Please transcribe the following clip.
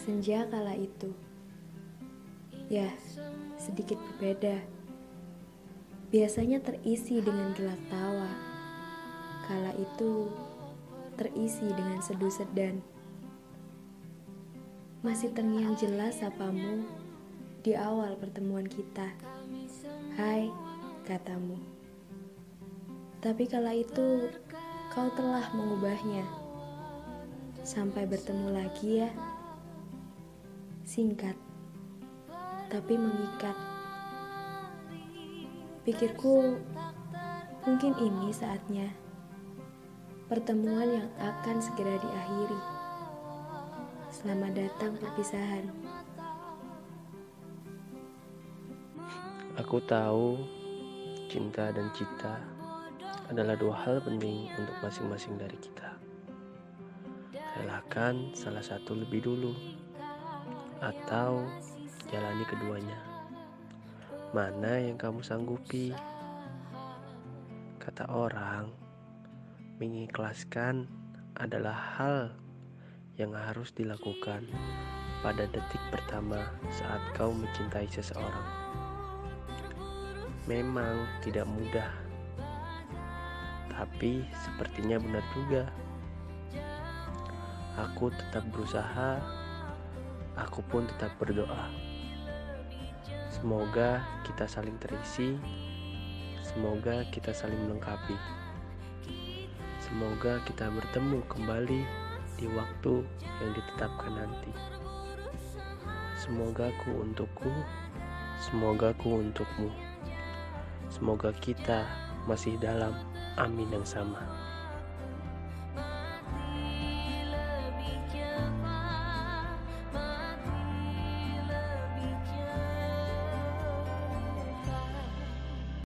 Senja kala itu. Ya, sedikit berbeda. Biasanya terisi dengan gelak tawa. Kala itu terisi dengan seduh sedan. Masih terngiang jelas sapamu di awal pertemuan kita. Hai, katamu. Tapi kala itu kau telah mengubahnya. Sampai bertemu lagi ya. Singkat, tapi mengikat. Pikirku, mungkin ini saatnya. Pertemuan yang akan segera diakhiri. Selamat datang perpisahan. Aku tahu cinta dan cita adalah dua hal penting untuk masing-masing dari kita. Relakan salah satu lebih dulu atau jalani keduanya. Mana yang kamu sanggupi? Kata orang, mengikhlaskan adalah hal yang harus dilakukan pada detik pertama saat kau mencintai seseorang. Memang tidak mudah, tapi sepertinya benar juga. Aku tetap berusaha aku pun tetap berdoa. Semoga kita saling terisi, semoga kita saling melengkapi. Semoga kita bertemu kembali di waktu yang ditetapkan nanti. Semoga ku untukku, semoga ku untukmu. Semoga kita masih dalam amin yang sama.